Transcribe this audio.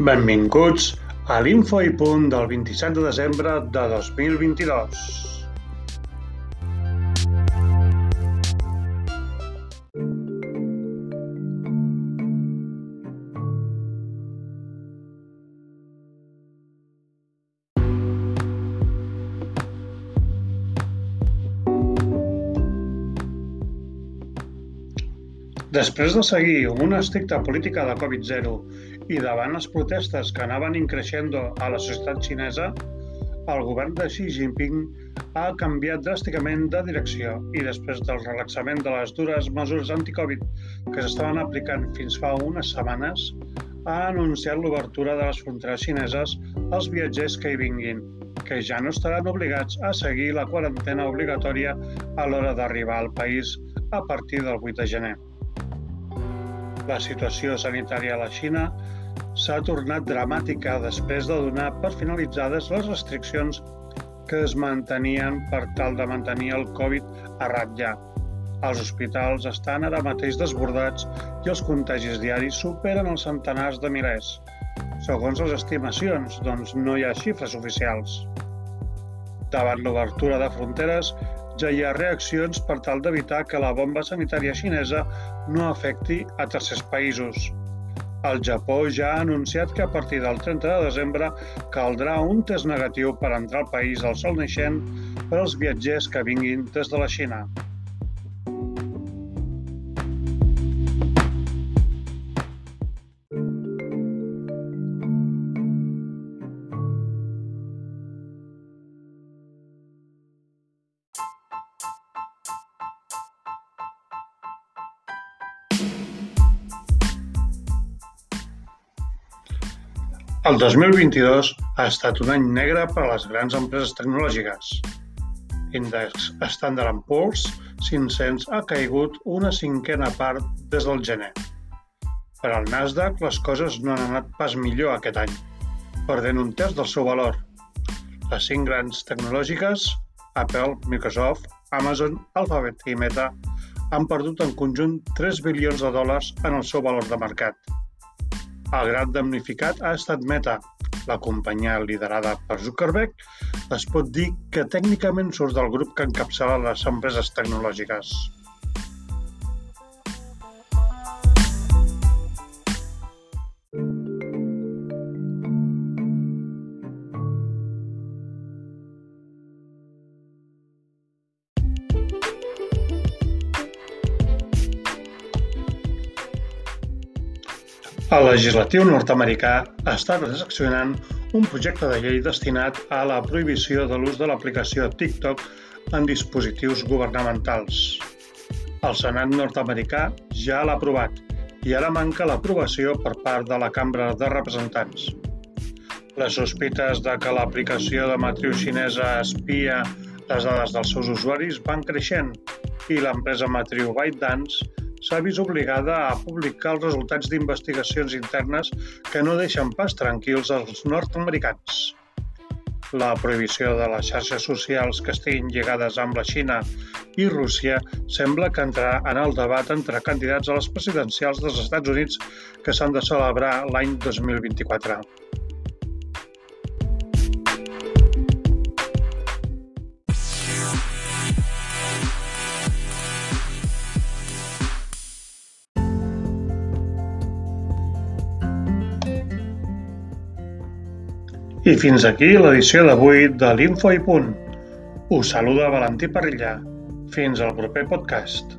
Benvinguts a l'Info i Punt del 27 de desembre de 2022. Després de seguir una estricta política de Covid-0 i davant les protestes que anaven increixendo a la societat xinesa, el govern de Xi Jinping ha canviat dràsticament de direcció i després del relaxament de les dures mesures anticovid que s'estaven aplicant fins fa unes setmanes, ha anunciat l'obertura de les fronteres xineses als viatgers que hi vinguin, que ja no estaran obligats a seguir la quarantena obligatòria a l'hora d'arribar al país a partir del 8 de gener. La situació sanitària a la Xina s'ha tornat dramàtica després de donar per finalitzades les restriccions que es mantenien per tal de mantenir el Covid a ratlla. Els hospitals estan ara mateix desbordats i els contagis diaris superen els centenars de milers. Segons les estimacions, doncs no hi ha xifres oficials. Davant l'obertura de fronteres, ja hi ha reaccions per tal d'evitar que la bomba sanitària xinesa no afecti a tercers països. El Japó ja ha anunciat que a partir del 30 de desembre caldrà un test negatiu per entrar al país al sol naixent per als viatgers que vinguin des de la Xina. El 2022 ha estat un any negre per a les grans empreses tecnològiques. L'índex Standard Poor's 500 ha caigut una cinquena part des del gener. Per al Nasdaq les coses no han anat pas millor aquest any, perdent un terç del seu valor. Les cinc grans tecnològiques, Apple, Microsoft, Amazon, Alphabet i Meta, han perdut en conjunt 3 bilions de dòlars en el seu valor de mercat. El gran damnificat ha estat Meta. La companyia liderada per Zuckerberg es pot dir que tècnicament surt del grup que encapçala les empreses tecnològiques. El legislatiu nord-americà està transaccionant un projecte de llei destinat a la prohibició de l'ús de l'aplicació TikTok en dispositius governamentals. El Senat nord-americà ja l'ha aprovat i ara manca l'aprovació per part de la Cambra de Representants. Les sospites de que l'aplicació de matriu xinesa espia les dades dels seus usuaris van creixent i l'empresa matriu ByteDance s'ha vist obligada a publicar els resultats d'investigacions internes que no deixen pas tranquils els nord-americans. La prohibició de les xarxes socials que estiguin lligades amb la Xina i Rússia sembla que entrarà en el debat entre candidats a les presidencials dels Estats Units que s'han de celebrar l'any 2024. I fins aquí l'edició d'avui de l'Info i Punt. Us saluda Valentí Parrillà. Fins al proper podcast.